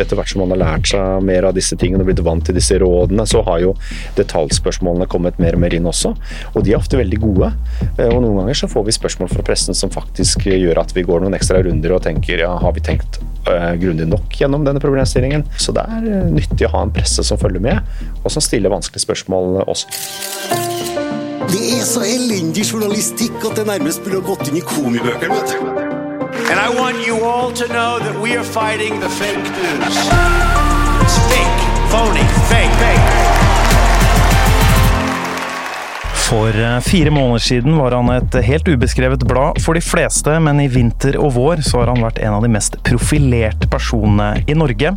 etter hvert som man har lært seg mer av disse tingene og blitt vant til disse rådene, så har jo detaljspørsmålene kommet mer og mer inn også. Og de er ofte veldig gode. Eh, og noen ganger så får vi spørsmål fra pressen som faktisk gjør at vi går noen ekstra runder og tenker ja, har vi tenkt uh, grundig nok gjennom denne problemstillingen? Så det er uh, nyttig å ha en presse som følger med, og som stiller vanskelige spørsmål også. Det er så elendig journalistikk at det nærmest burde gått inn i komibøkene. vet du. And I want you all to know that we are fighting the fake news. It's fake, phony, fake, fake. For eh, fire måneder siden var han et helt ubeskrevet blad for de fleste, men i vinter og vår så har han vært en av de mest profilerte personene i Norge.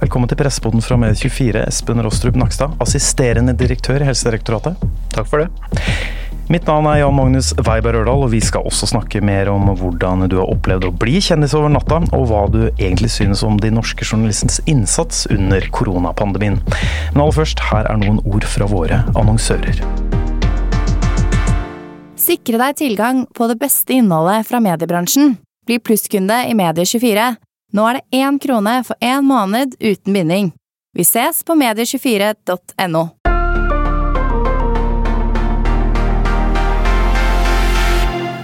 Velkommen til Presseboden fra Medie24, Espen Rostrup Nakstad, assisterende direktør i Helsedirektoratet. Takk for det. Mitt navn er Jan Magnus Weiberg Ørdal, og vi skal også snakke mer om hvordan du har opplevd å bli kjendis over natta, og hva du egentlig synes om de norske journalistens innsats under koronapandemien. Men aller først, her er noen ord fra våre annonsører. Sikre deg tilgang på det beste innholdet fra mediebransjen. Bli plusskunde i Medie24. Nå er det én krone for én måned uten binding. Vi ses på medie24.no.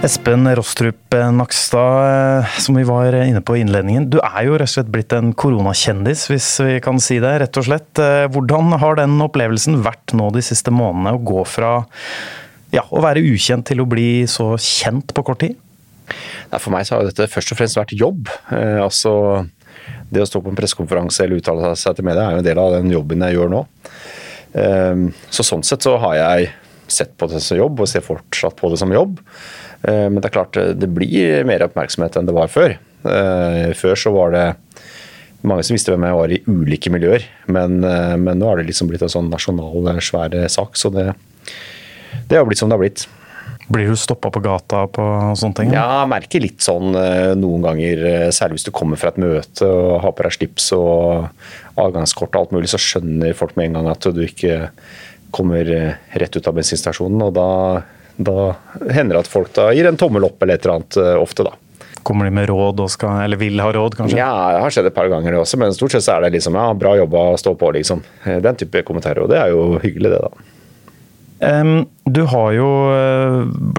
Espen Rostrup Nakstad, eh, som vi var inne på i innledningen. Du er jo rett og slett blitt en koronakjendis, hvis vi kan si det, rett og slett. Eh, hvordan har den opplevelsen vært nå de siste månedene, å gå fra ja, å være ukjent til å bli så kjent på kort tid? For meg har dette først og fremst vært jobb. Eh, altså, det å stå på en pressekonferanse eller uttale seg til media er jo en del av den jobben jeg gjør nå. Eh, så sånn sett så har jeg sett på det som jobb, og ser fortsatt på det som jobb. Eh, men det er klart det blir mer oppmerksomhet enn det var før. Eh, før så var det mange som visste hvem jeg var i ulike miljøer, men, eh, men nå har det liksom blitt en sånn nasjonal, svær sak. Så det, det har blitt som det har blitt. Blir du stoppa på gata på sånne ting? Ja, jeg merker litt sånn noen ganger, særlig hvis du kommer fra et møte og har på deg slips og adgangskort og alt mulig, så skjønner folk med en gang at du ikke kommer rett ut av bensinstasjonen. Og da, da hender det at folk da gir en tommel opp eller et eller annet ofte, da. Kommer de med råd og skal, eller vil ha råd, kanskje? Ja, det har skjedd et par ganger det også, men stort sett så er det liksom ja, bra jobba, stå på, liksom. Den type kommentarer. Og det er jo hyggelig, det, da. Um, du har jo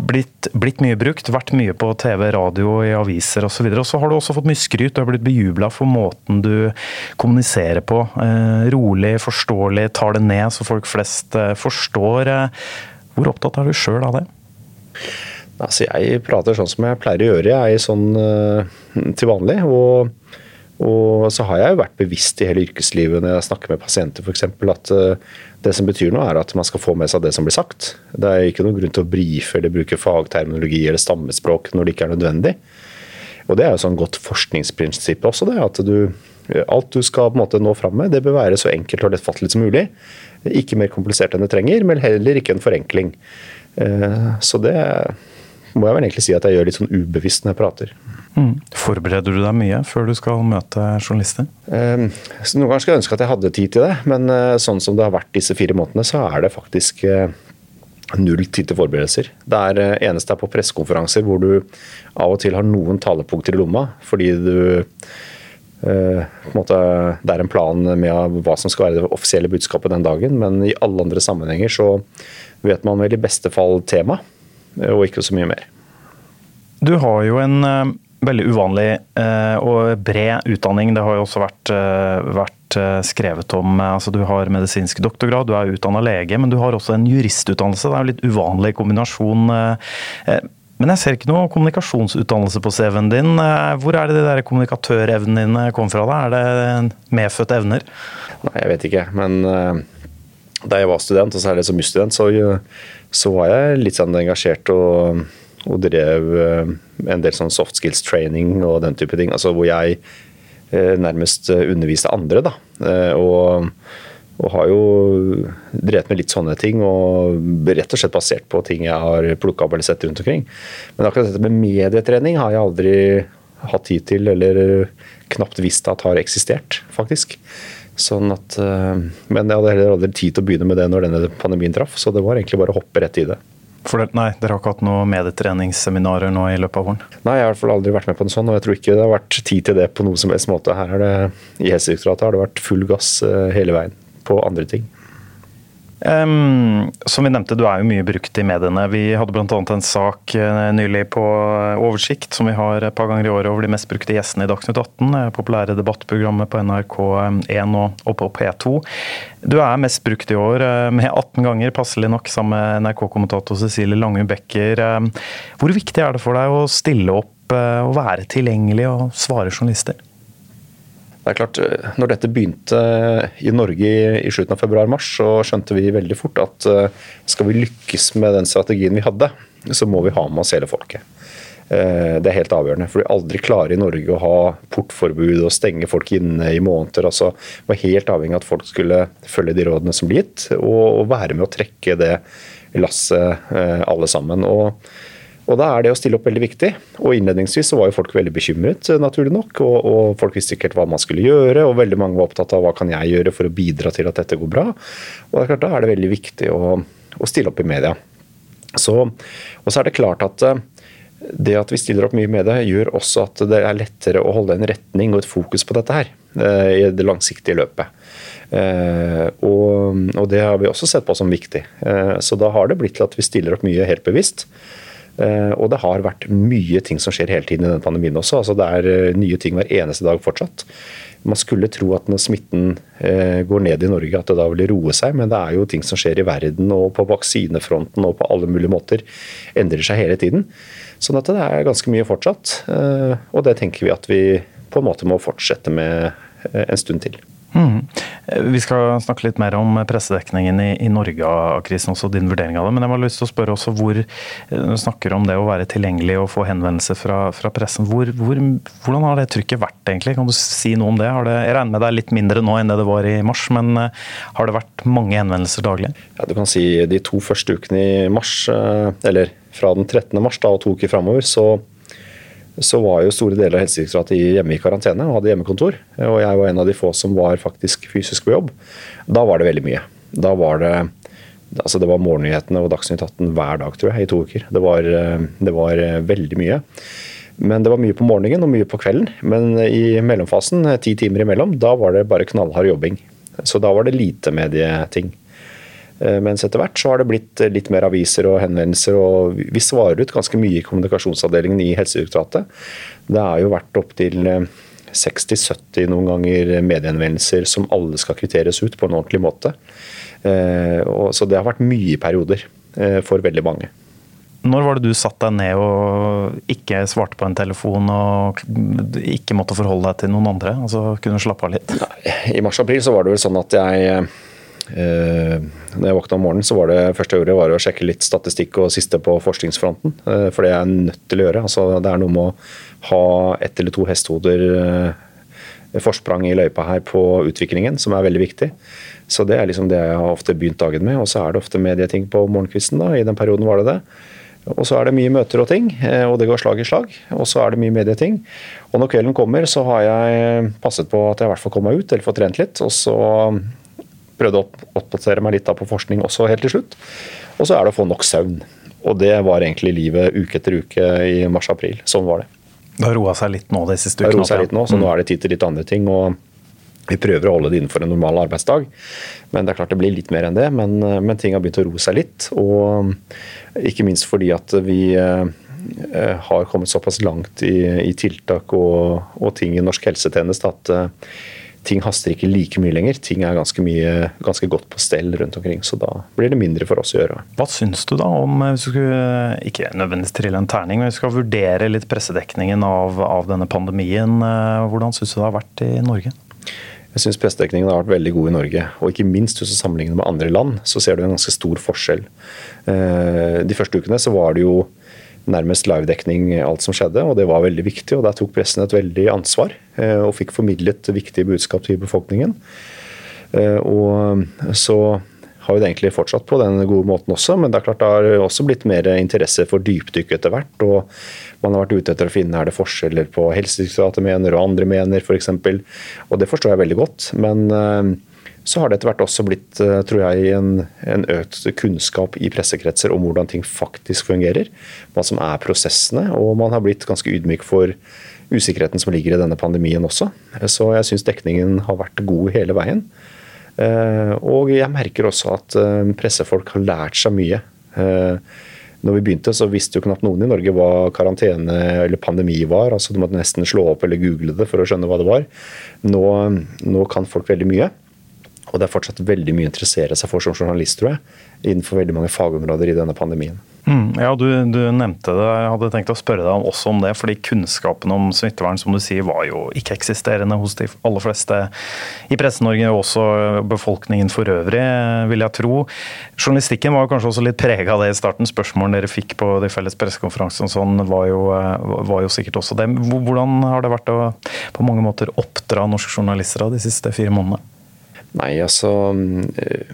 blitt, blitt, mye brukt, vært mye på TV, radio, i aviser osv. Og, og så har du også fått mye skryt. Du har blitt bejubla for måten du kommuniserer på. Uh, rolig, forståelig, tar det ned så folk flest uh, forstår. Uh, hvor opptatt er du sjøl av det? Altså, jeg prater sånn som jeg pleier å gjøre, jeg sånn til vanlig. og og så har jeg jo vært bevisst i hele yrkeslivet når jeg snakker med pasienter f.eks. at det som betyr noe, er at man skal få med seg det som blir sagt. Det er ikke noen grunn til å brife eller bruke fagterminologi eller stammespråk når det ikke er nødvendig. Og Det er jo sånn godt forskningsprinsipp også, det, at du, alt du skal på en måte nå fram med, det bør være så enkelt og lettfattelig som mulig. Ikke mer komplisert enn det trenger, men heller ikke en forenkling. Så det må jeg vel egentlig si at jeg gjør litt sånn ubevisst når jeg prater. Mm. Forbereder du deg mye før du skal møte journalister? Um, noen ganger skal jeg ønske at jeg hadde tid til det, men uh, sånn som det har vært disse fire månedene, så er det faktisk null tid til forberedelser. Det er eneste er på pressekonferanser hvor du av og til har noen talepunkter i lomma fordi du Måte, det er en plan med hva som skal være det offisielle budskapet den dagen, men i alle andre sammenhenger så vet man vel i beste fall tema, og ikke så mye mer. Du har jo en veldig uvanlig og bred utdanning. Det har jo også vært, vært skrevet om altså Du har medisinsk doktorgrad, du er utdanna lege, men du har også en juristutdannelse. Det er jo litt uvanlig kombinasjon. Men jeg ser ikke noe kommunikasjonsutdannelse på CV-en din. Hvor er det de der kommunikatørevnene dine kom fra? da? Er det medfødte evner? Nei, jeg vet ikke. Men da jeg var student, og særlig som jusstudent, så, så var jeg litt sånn engasjert og og drev en del sånn soft skills training og den type ting. Altså hvor jeg nærmest underviste andre. da, og, og har jo drevet med litt sånne ting, og rett og slett basert på ting jeg har plukka opp eller sett rundt omkring. Men akkurat dette med medietrening har jeg aldri hatt tid til, eller knapt visst at har eksistert, faktisk. Sånn at, Men jeg hadde heller aldri tid til å begynne med det når denne pandemien traff, så det var egentlig bare å hoppe rett i det. For det, nei, Dere har ikke hatt noen medietreningsseminarer nå i løpet av våren? Nei, jeg har i hvert fall aldri vært med på en sånn, og jeg tror ikke det har vært tid til det på noen som helst måte. Her er det, I Helsedirektoratet har det vært full gass eh, hele veien på andre ting. Um, som vi nevnte, du er jo mye brukt i mediene. Vi hadde bl.a. en sak uh, nylig på Oversikt, som vi har et par ganger i året over de mest brukte gjestene i Dagsnytt 18. Det populære debattprogrammet på NRK1 og, på P2. Du er mest brukt i år, med 18 ganger, passelig nok, sammen med NRK-kommentator Cecilie Langum Becker. Hvor viktig er det for deg å stille opp og være tilgjengelig og svare journalister? Det er klart, eh, når dette begynte i Norge i slutten av februar-mars, så skjønte vi veldig fort at eh, skal vi lykkes med den strategien vi hadde, så må vi ha med oss hele folket. Eh, det er helt avgjørende. For vi aldri klarer i Norge å ha portforbud og stenge folk inne i måneder. altså Vi var helt avhengig av at folk skulle følge de rådene som ble gitt, og være med å trekke det lasset alle sammen. og og Da er det å stille opp veldig viktig. Og Innledningsvis så var jo folk veldig bekymret, eh, naturlig nok. Og, og, folk visste ikke helt hva man skulle gjøre, og veldig mange var opptatt av hva kan jeg gjøre for å bidra til at dette går bra. Og det er klart, Da er det veldig viktig å, å stille opp i media. Så, og så er det klart at eh, det at vi stiller opp mye i media, gjør også at det er lettere å holde en retning og et fokus på dette her eh, i det langsiktige løpet. Og, og det har vi også sett på som viktig. Så da har det blitt til at vi stiller opp mye helt bevisst. Eh, og det har vært mye ting som skjer hele tiden i denne pandemien også. altså Det er eh, nye ting hver eneste dag fortsatt. Man skulle tro at når smitten eh, går ned i Norge, at det da vil roe seg, men det er jo ting som skjer i verden og på vaksinefronten og på alle mulige måter endrer seg hele tiden. Sånn at det er ganske mye fortsatt. Og det tenker vi at vi på en måte må fortsette med en stund til. Mm. Vi skal snakke litt mer om pressedekningen i, i Norge, Krisen, også din vurdering av det. Men jeg har lyst til å spørre også hvor Du snakker om det å være tilgjengelig og få henvendelser fra, fra pressen. Hvor, hvor, hvordan har det trykket vært, egentlig? Kan du si noe om det? det? Jeg regner med det er litt mindre nå enn det det var i mars, men eh, har det vært mange henvendelser daglig? Ja, du kan si De to første ukene i mars, eh, eller fra den 13. mars da, og to uker framover, så så var jo store deler av Helsedirektoratet hjemme i karantene og hadde hjemmekontor. Og jeg var en av de få som var faktisk fysisk på jobb. Da var det veldig mye. Da var det altså det var morgennyhetene og Dagsnytt 18 hver dag tror jeg, i to uker. Det var, det var veldig mye. Men det var mye på morgenen og mye på kvelden. Men i mellomfasen, ti timer imellom, da var det bare knallhard jobbing. Så da var det lite medieting. Eh, mens etter hvert så har det blitt eh, litt mer aviser og henvendelser, og vi svarer ut ganske mye i kommunikasjonsavdelingen i Helsedirektoratet. Det har jo vært opptil 60-70 eh, noen ganger mediehenvendelser som alle skal kvitteres ut på en ordentlig måte. Så det har vært mye perioder for veldig mange. Når var det du satte deg ned og ikke svarte på en telefon og ikke måtte forholde deg til noen andre? Altså kunne slappe av litt? I mars-april så var det vel sånn at jeg Eh, når jeg våkna om morgenen, så var det første jeg gjorde var å sjekke litt statistikk og siste på forskningsfronten. Eh, for det er nødt til å gjøre. Altså, det er noe med å ha ett eller to hestehoder eh, forsprang i løypa her på utviklingen, som er veldig viktig. Så det er liksom det jeg har ofte begynt dagen med. Og så er det ofte medieting på morgenkvisten. da, I den perioden var det det. Og så er det mye møter og ting, og det går slag i slag. Og så er det mye medieting. Og når kvelden kommer, så har jeg passet på at jeg i hvert fall kom meg ut, eller får trent litt. Og så prøvde å oppdatere meg litt på forskning også helt til slutt. Og så er det å få nok søvn. Og det var egentlig livet uke etter uke i mars-april. Sånn var det. Det har roa seg litt nå de siste ukene? Det har roa seg litt nå, så mm. nå er det tid til litt andre ting. og vi prøver å holde det innenfor en normal arbeidsdag. Men det er klart det blir litt mer enn det. Men, men ting har begynt å roe seg litt. Og ikke minst fordi at vi eh, har kommet såpass langt i, i tiltak og, og, ting i norsk helsetjeneste at eh, ting haster ikke like mye lenger. Ting er ganske, mye, ganske godt på stell rundt omkring, så da blir det mindre for oss å gjøre. Hva syns du da om, hvis du skulle, ikke nødvendigvis trille en terning, men vi skal vurdere litt pressedekningen av, av denne pandemien, eh, hvordan syns du det har vært i Norge? Jeg syns pressedekningen har vært veldig god i Norge. Og ikke minst hvis du sammenligner med andre land, så ser du en ganske stor forskjell. Eh, de første ukene så var det jo nærmest livedekning alt som skjedde, og det var veldig viktig. og Der tok pressen et veldig ansvar eh, og fikk formidlet viktige budskap til befolkningen. Eh, og så har vi det egentlig fortsatt på den gode måten også, men det er klart det har også blitt mer interesse for dypdykk etter hvert. og Man har vært ute etter å finne er det forskjeller på Helsedirektoratet mener og andre mener f.eks. Og det forstår jeg veldig godt. men eh, så har det etter hvert også blitt eh, tror jeg, en, en, økt kunnskap i pressekretser om hvordan ting faktisk fungerer. Hva som er prosessene. Og man har blitt ganske ydmyk for usikkerheten som ligger i denne pandemien også. Så jeg syns dekningen har vært god hele veien. Eh, og jeg merker også at eh, pressefolk har lært seg mye. Når vi begynte, så visste jo knapt noen i Norge hva karantene eller pandemi var. altså Du måtte nesten slå opp eller google det for å skjønne hva det var. Nå, nå kan folk veldig mye. Og det er fortsatt veldig mye å interessere seg for som journalist, tror jeg, innenfor veldig mange fagområder i denne pandemien. Mm, ja, du, du, nevnte det. Jeg hadde tenkt å spørre deg også om det. fordi Kunnskapen om smittevern som du sier, var jo ikke-eksisterende hos de aller fleste i Presse-Norge, og også befolkningen for øvrig, vil jeg tro. Journalistikken var kanskje også litt prega av det i starten. Spørsmålene dere fikk på de felles pressekonferansene sånn, var, var jo sikkert også det. Hvordan har det vært å på mange måter oppdra norske journalister de siste fire månedene? Nei, altså eh,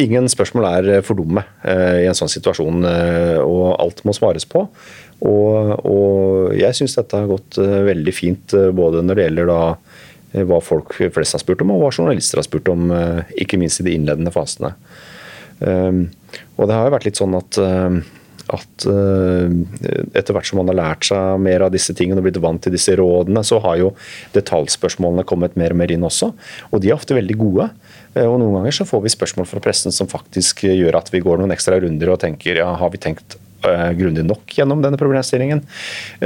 Ingen spørsmål er for dumme eh, i en sånn situasjon, eh, og alt må svares på. Og, og jeg syns dette har gått veldig fint, både når det gjelder da hva folk flest har spurt om, og hva journalister har spurt om, ikke minst i de innledende fasene. Og det har jo vært litt sånn at at uh, etter hvert som man har lært seg mer av disse tingene og blitt vant til disse rådene, så har jo detaljspørsmålene kommet mer og mer inn også. Og de er ofte veldig gode. Uh, og noen ganger så får vi spørsmål fra pressen som faktisk gjør at vi går noen ekstra runder og tenker ja, har vi tenkt uh, grundig nok gjennom denne problemstillingen?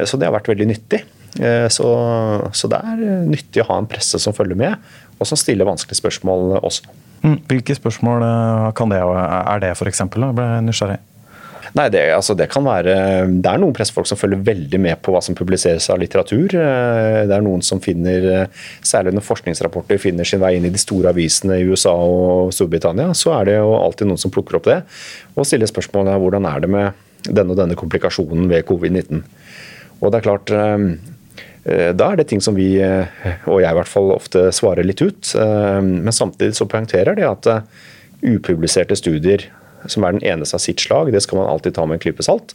så det har vært veldig nyttig. Så, så, det er nyttig å ha en presse som følger med, og som stiller vanskelige spørsmål også. Mm, hvilke spørsmål kan det, er det f.eks.? Jeg ble nysgjerrig. Nei, det, altså, det, kan være Det er noen pressefolk som følger veldig med på hva som publiseres av litteratur. Eh, det er noen som finner, eh, særlig når forskningsrapporter finner sin vei inn i de store avisene i USA og Storbritannia, så er det jo alltid noen som plukker opp det og stiller spørsmålet hvordan er det med denne og denne komplikasjonen ved covid-19. Og det er klart eh, da er det ting som vi, og jeg i hvert fall, ofte svarer litt ut. Men samtidig så poengterer det at upubliserte studier som er den eneste av sitt slag. Det skal man alltid ta med en klype salt.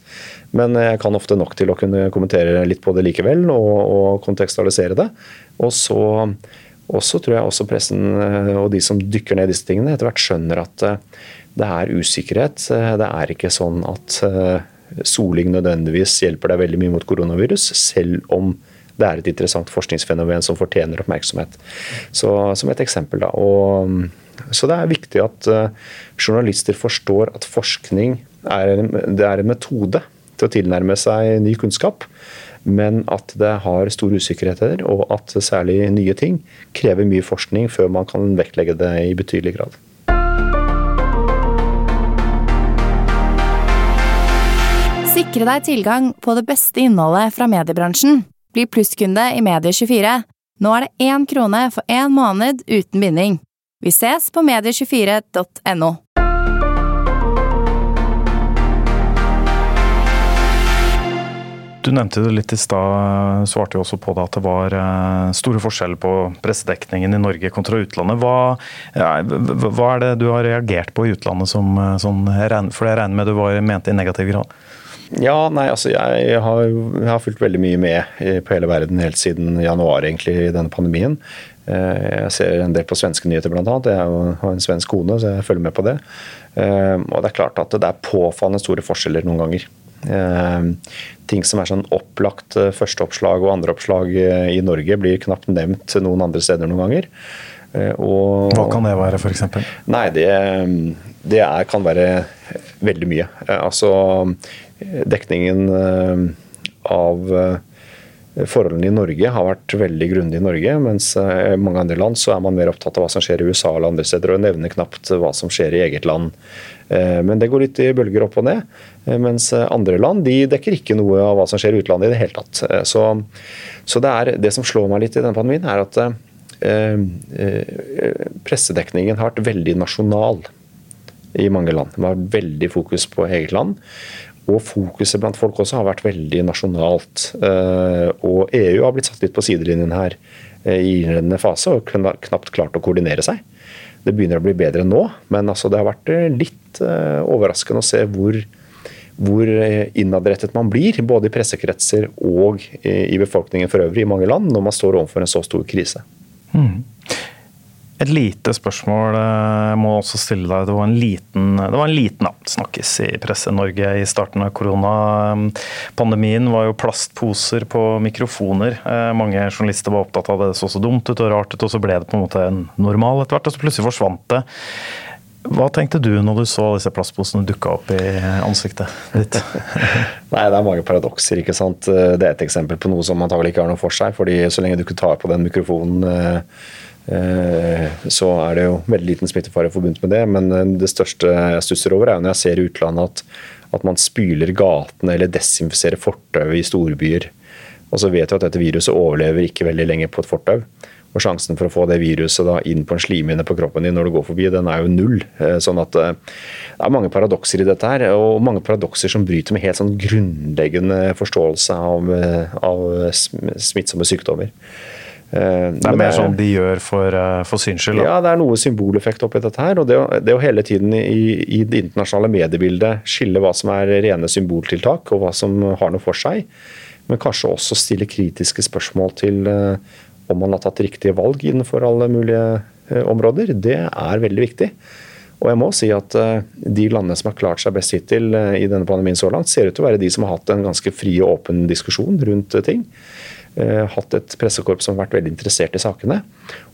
Men jeg kan ofte nok til å kunne kommentere litt på det likevel, og, og kontekstualisere det. Og så, også tror jeg også pressen eh, og de som dykker ned i disse tingene, etter hvert skjønner at eh, det er usikkerhet. Eh, det er ikke sånn at soling nødvendigvis hjelper deg veldig mye mot koronavirus, selv om det er et interessant forskningsfenomen som fortjener oppmerksomhet. Så Som et eksempel. da, og så det er viktig at uh, journalister forstår at forskning er en, er en metode til å tilnærme seg ny kunnskap, men at det har store usikkerheter, og at særlig nye ting krever mye forskning før man kan vektlegge det i betydelig grad. Sikre deg tilgang på det beste innholdet fra mediebransjen. Bli plusskunde i Medie24. Nå er det én krone for én måned uten binding. Vi ses på medie24.no. Du nevnte det litt i stad, svarte jo også på det at det var eh, store forskjeller på pressedekningen i Norge kontra utlandet. Hva, hva er det du har reagert på i utlandet som, eh, som For jeg regner med du var mente i negativ grad? Ja, nei, altså jeg har, jeg har fulgt veldig mye med på hele verden helt siden januar egentlig i denne pandemien. Eh, jeg ser en del på svenske nyheter bl.a. Jeg har en svensk kone, så jeg følger med på det. Eh, og det er klart at det er påfallende store forskjeller noen ganger. Eh, ting som er sånn opplagt førsteoppslag og andreoppslag i Norge, blir knapt nevnt noen andre steder noen ganger. Og, Hva kan det være, f.eks.? Nei, det, det er, kan være veldig mye. Altså dekningen av Forholdene i Norge har vært veldig grundig i Norge, mens i mange andre land så er man mer opptatt av hva som skjer i USA eller andre steder, og nevner knapt hva som skjer i eget land. Eh, men det går litt i bølger opp og ned. Eh, mens andre land de dekker ikke noe av hva som skjer i utlandet i det hele tatt. Eh, så, så det, er, det som slår meg litt i denne pandemien, er at eh, pressedekningen har vært veldig nasjonal i mange land. Det har veldig fokus på eget land. Og fokuset blant folk også har vært veldig nasjonalt. Eh, og EU har blitt satt litt på sidelinjen her eh, i innledende fase og knapt klart å koordinere seg. Det begynner å bli bedre nå, men altså det har vært eh, litt overraskende å se hvor, hvor innadrettet man blir, både i pressekretser og i befolkningen for øvrig i mange land, når man står overfor en så stor krise. Mm. Et lite spørsmål jeg må også stille deg. Det var en liten, det var en liten snakkes i Presse-Norge i starten av koronapandemien. var jo plastposer på mikrofoner. Mange journalister var opptatt av det. Det så så dumt ut og rart ut, og så ble det på en måte en normal etter hvert, og så plutselig forsvant det. Hva tenkte du når du så disse plastposene dukka opp i ansiktet ditt? Nei, Det er mange paradokser. ikke sant? Det er et eksempel på noe som antagelig ikke har noe for seg. fordi Så lenge du ikke tar på den mikrofonen, eh, eh, så er det jo veldig liten smittefare forbundet med det. Men eh, det største jeg stusser over, er når jeg ser i utlandet at, at man spyler gatene eller desinfiserer fortauet i storbyer. Og så vet vi at dette viruset overlever ikke veldig lenge på et fortau. Og sjansen for å få det viruset da inn på en slimhinne på kroppen din når du går forbi, den er jo null. Eh, sånn at eh, det er mange paradokser i dette her, og mange paradokser som bryter med helt sånn grunnleggende forståelse av, eh, av smittsomme sykdommer. Det er mer sånn de gjør for, for syns skyld? Ja, det er noe symboleffekt oppi dette her. og Det, det å hele tiden i, i, det internasjonale mediebildet skille hva som er rene symboltiltak og hva som har noe for seg, men kanskje også stille kritiske spørsmål til om man har tatt riktige valg innenfor alle mulige områder, det er veldig viktig. Og jeg må si at De landene som har klart seg best hittil i denne pandemien så langt, ser ut til å være de som har hatt en ganske fri og åpen diskusjon rundt ting. Hatt et pressekorps som har vært veldig interessert i sakene.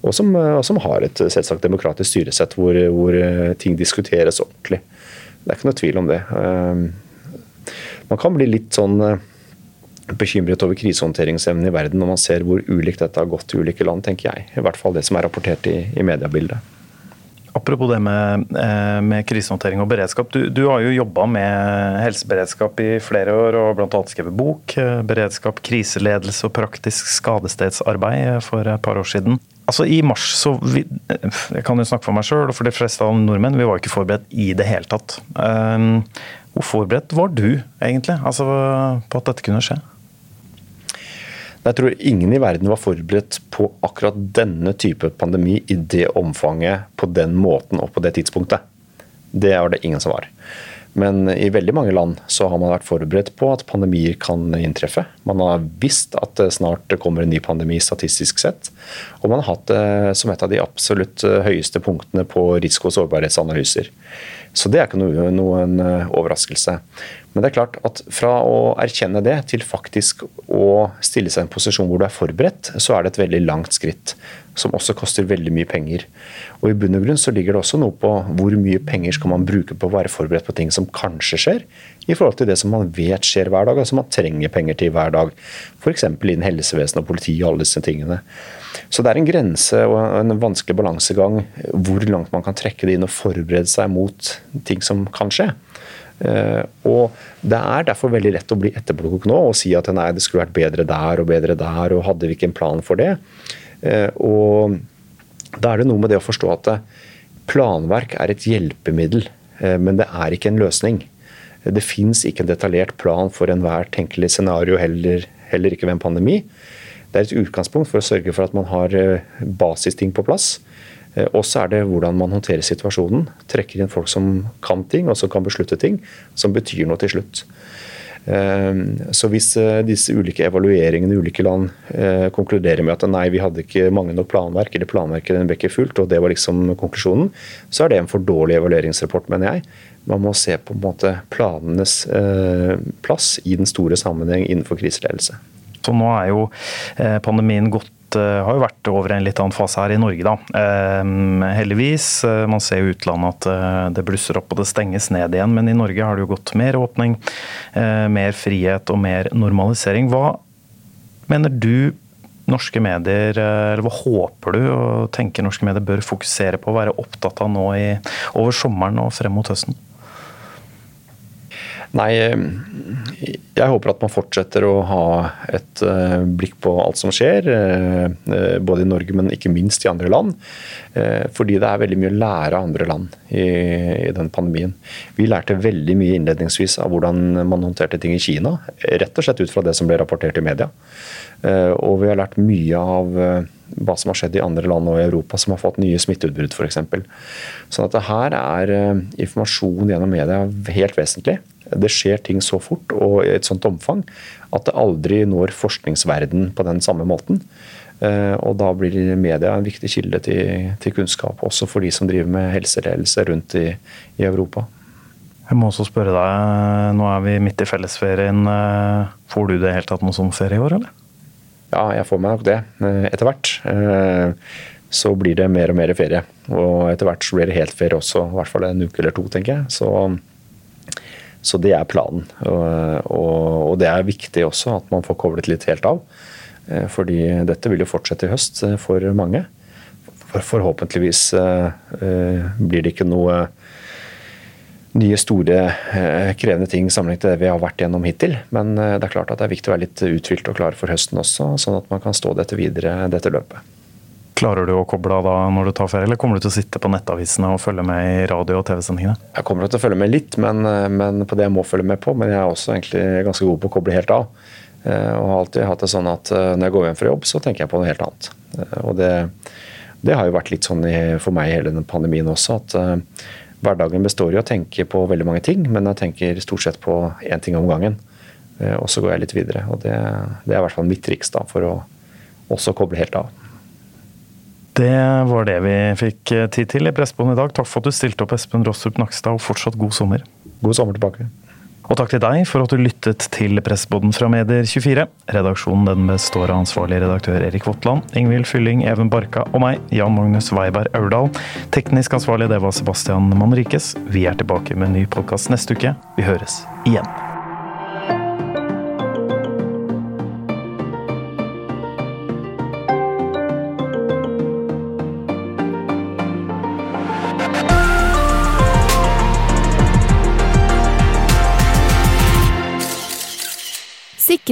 Og som, og som har et selvsagt demokratisk styresett hvor, hvor, ting diskuteres ordentlig. Det er ikke noe tvil om det. Man kan bli litt sånn bekymret over krisehåndteringsevnen i verden når man ser hvor ulikt dette har gått i ulike land, tenker jeg. I hvert fall det som er rapportert i, i mediebildet. Apropos det med, eh, med krisehåndtering og beredskap. Du, du har jo jobba med helseberedskap i flere år og bl.a. skrevet bok. Eh, beredskap, kriseledelse og praktisk skadestedsarbeid eh, for et par år siden. Altså I mars så vi, Jeg kan jo snakke for meg sjøl og for de fleste av nordmenn, vi var ikke forberedt i det hele tatt. Hvor forberedt var du egentlig altså, på at dette kunne skje? Jeg tror ingen i verden var forberedt på akkurat denne type pandemi i det omfanget, på den måten og på det tidspunktet. Det var det ingen som var. Men i veldig mange land så har man vært forberedt på at pandemier kan inntreffe. Man har visst at det snart kommer en ny pandemi statistisk sett. Og man har hatt det som et av de absolutt høyeste punktene på risiko- og sårbarhetsanalyser. Så det er ikke noe, noen overraskelse. Men det er klart at fra å erkjenne det til faktisk å stille seg i en posisjon hvor du er forberedt, så er det et veldig langt skritt. Som også koster veldig mye penger. Og i bunn og grunn så ligger det også noe på hvor mye penger skal man bruke på å være forberedt på ting som kanskje skjer, i forhold til det som man vet skjer hver dag, og som man trenger penger til hver dag. F.eks. innen helsevesen og politi og alle disse tingene. Så det er en grense og en vanskelig balansegang hvor langt man kan trekke det inn og forberede seg mot ting som kan skje. Eh, og Det er derfor veldig lett å bli etterpåklok nå og si at nei, det skulle vært bedre der og bedre der, og hadde vi ikke en plan for det. Eh, og Da er det noe med det å forstå at planverk er et hjelpemiddel, eh, men det er ikke en løsning. Det fins ikke en detaljert plan for enhver tenkelig scenario, heller, heller ikke ved en pandemi. Det er et utgangspunkt for å sørge for at man har basisting på plass. Eh, og så er det hvordan man håndterer situasjonen. Trekker inn folk som kan ting, og som kan beslutte ting, som betyr noe til slutt. Eh, så hvis eh, disse ulike evalueringene i ulike land konkluderer med at nei, vi hadde ikke mange nok planverk, eller planverket ble ikke fullt, og det var liksom konklusjonen, så er det en for dårlig evalueringsrapport, mener jeg. Man må se på, en måte planenes plass i den store sammenheng innenfor kriseledelse. Så nå er jo pandemien gått Eh, har jo vært over en litt annen fase her i Norge, da. Eh, heldigvis. Eh, man ser jo utlandet at det blusser opp og det stenges ned igjen, men i Norge har det jo gått mer åpning, mer frihet og mer normalisering. Hva mener du norske medier, eller hva håper du og tenker norske medier bør fokusere på å være opptatt av nå i, over sommeren og frem mot høsten? Nei, jeg håper at man fortsetter å ha et eh, blikk på alt som skjer. Eh, eh, både i Norge, men ikke minst i andre land. Fordi det er veldig mye å lære av andre land i, i den pandemien. Vi lærte veldig mye innledningsvis av hvordan man håndterte ting i Kina. Rett og slett ut fra det som ble rapportert i media. Og vi har lært mye av hva som har skjedd i andre land og i Europa som har fått nye smitteutbrudd f.eks. Sånn at her er informasjon gjennom media helt vesentlig. Det skjer ting så fort og i et sånt omfang at det aldri når forskningsverden på den samme måten. Eh, og da blir media en viktig kilde til, til kunnskap, også for de som driver med helseledelse rundt i, i Europa. Jeg må også spørre deg, nå er vi midt i fellesferien. Får du det helt tatt noen sånn ferie i år, eller? Ja, jeg får meg nok det etter hvert. Så blir det mer og mer ferie. Og etter hvert så blir det helt ferie også, i hvert fall en uke eller to, tenker jeg. Så så det er planen. Og, og, det er viktig også at man får koblet litt helt av. Eh, fordi dette vil jo fortsette i høst eh, for mange. For, forhåpentligvis eh, blir det ikke noe nye, store, krevende ting sammenlignet med det vi har vært gjennom hittil. Men det er klart at det er viktig å være litt uthvilt og klar for høsten også, sånn at man kan stå dette videre, dette løpet. Klarer du å koble av da når du tar ferie, eller kommer du til å sitte på nettavisene og følge med i radio- og TV-sendingene? Jeg kommer til å følge med litt, men, men, på det jeg må følge med på. Men jeg er også egentlig ganske god på å koble helt av. Eh, og har alltid hatt det sånn at eh, når jeg går hjem fra jobb, så tenker jeg på noe helt annet. Eh, og det, det har jo vært litt sånn for meg hele den pandemien også, at hverdagen består i å tenke på veldig mange ting, men jeg tenker stort sett på én ting om gangen. Og så går jeg litt videre. Og det, det er i hvert fall mitt triks da, for å også koble helt av. Det var det vi fikk eh, tid til i Pressebånd i dag. Takk for at du stilte opp, Espen Rostrup Nakstad, og fortsatt god sommer. God sommer tilbake. Og takk til deg for at du lyttet til Pressebånden fra Medier24. Redaksjonen den består av ansvarlig redaktør Erik Votland, Ingvild Fylling, Even Barka og meg, Jan Magnus Weiberg Aurdal. Teknisk ansvarlig det var Sebastian Manrikes. Vi er tilbake med en ny podkast neste uke. Vi høres igjen.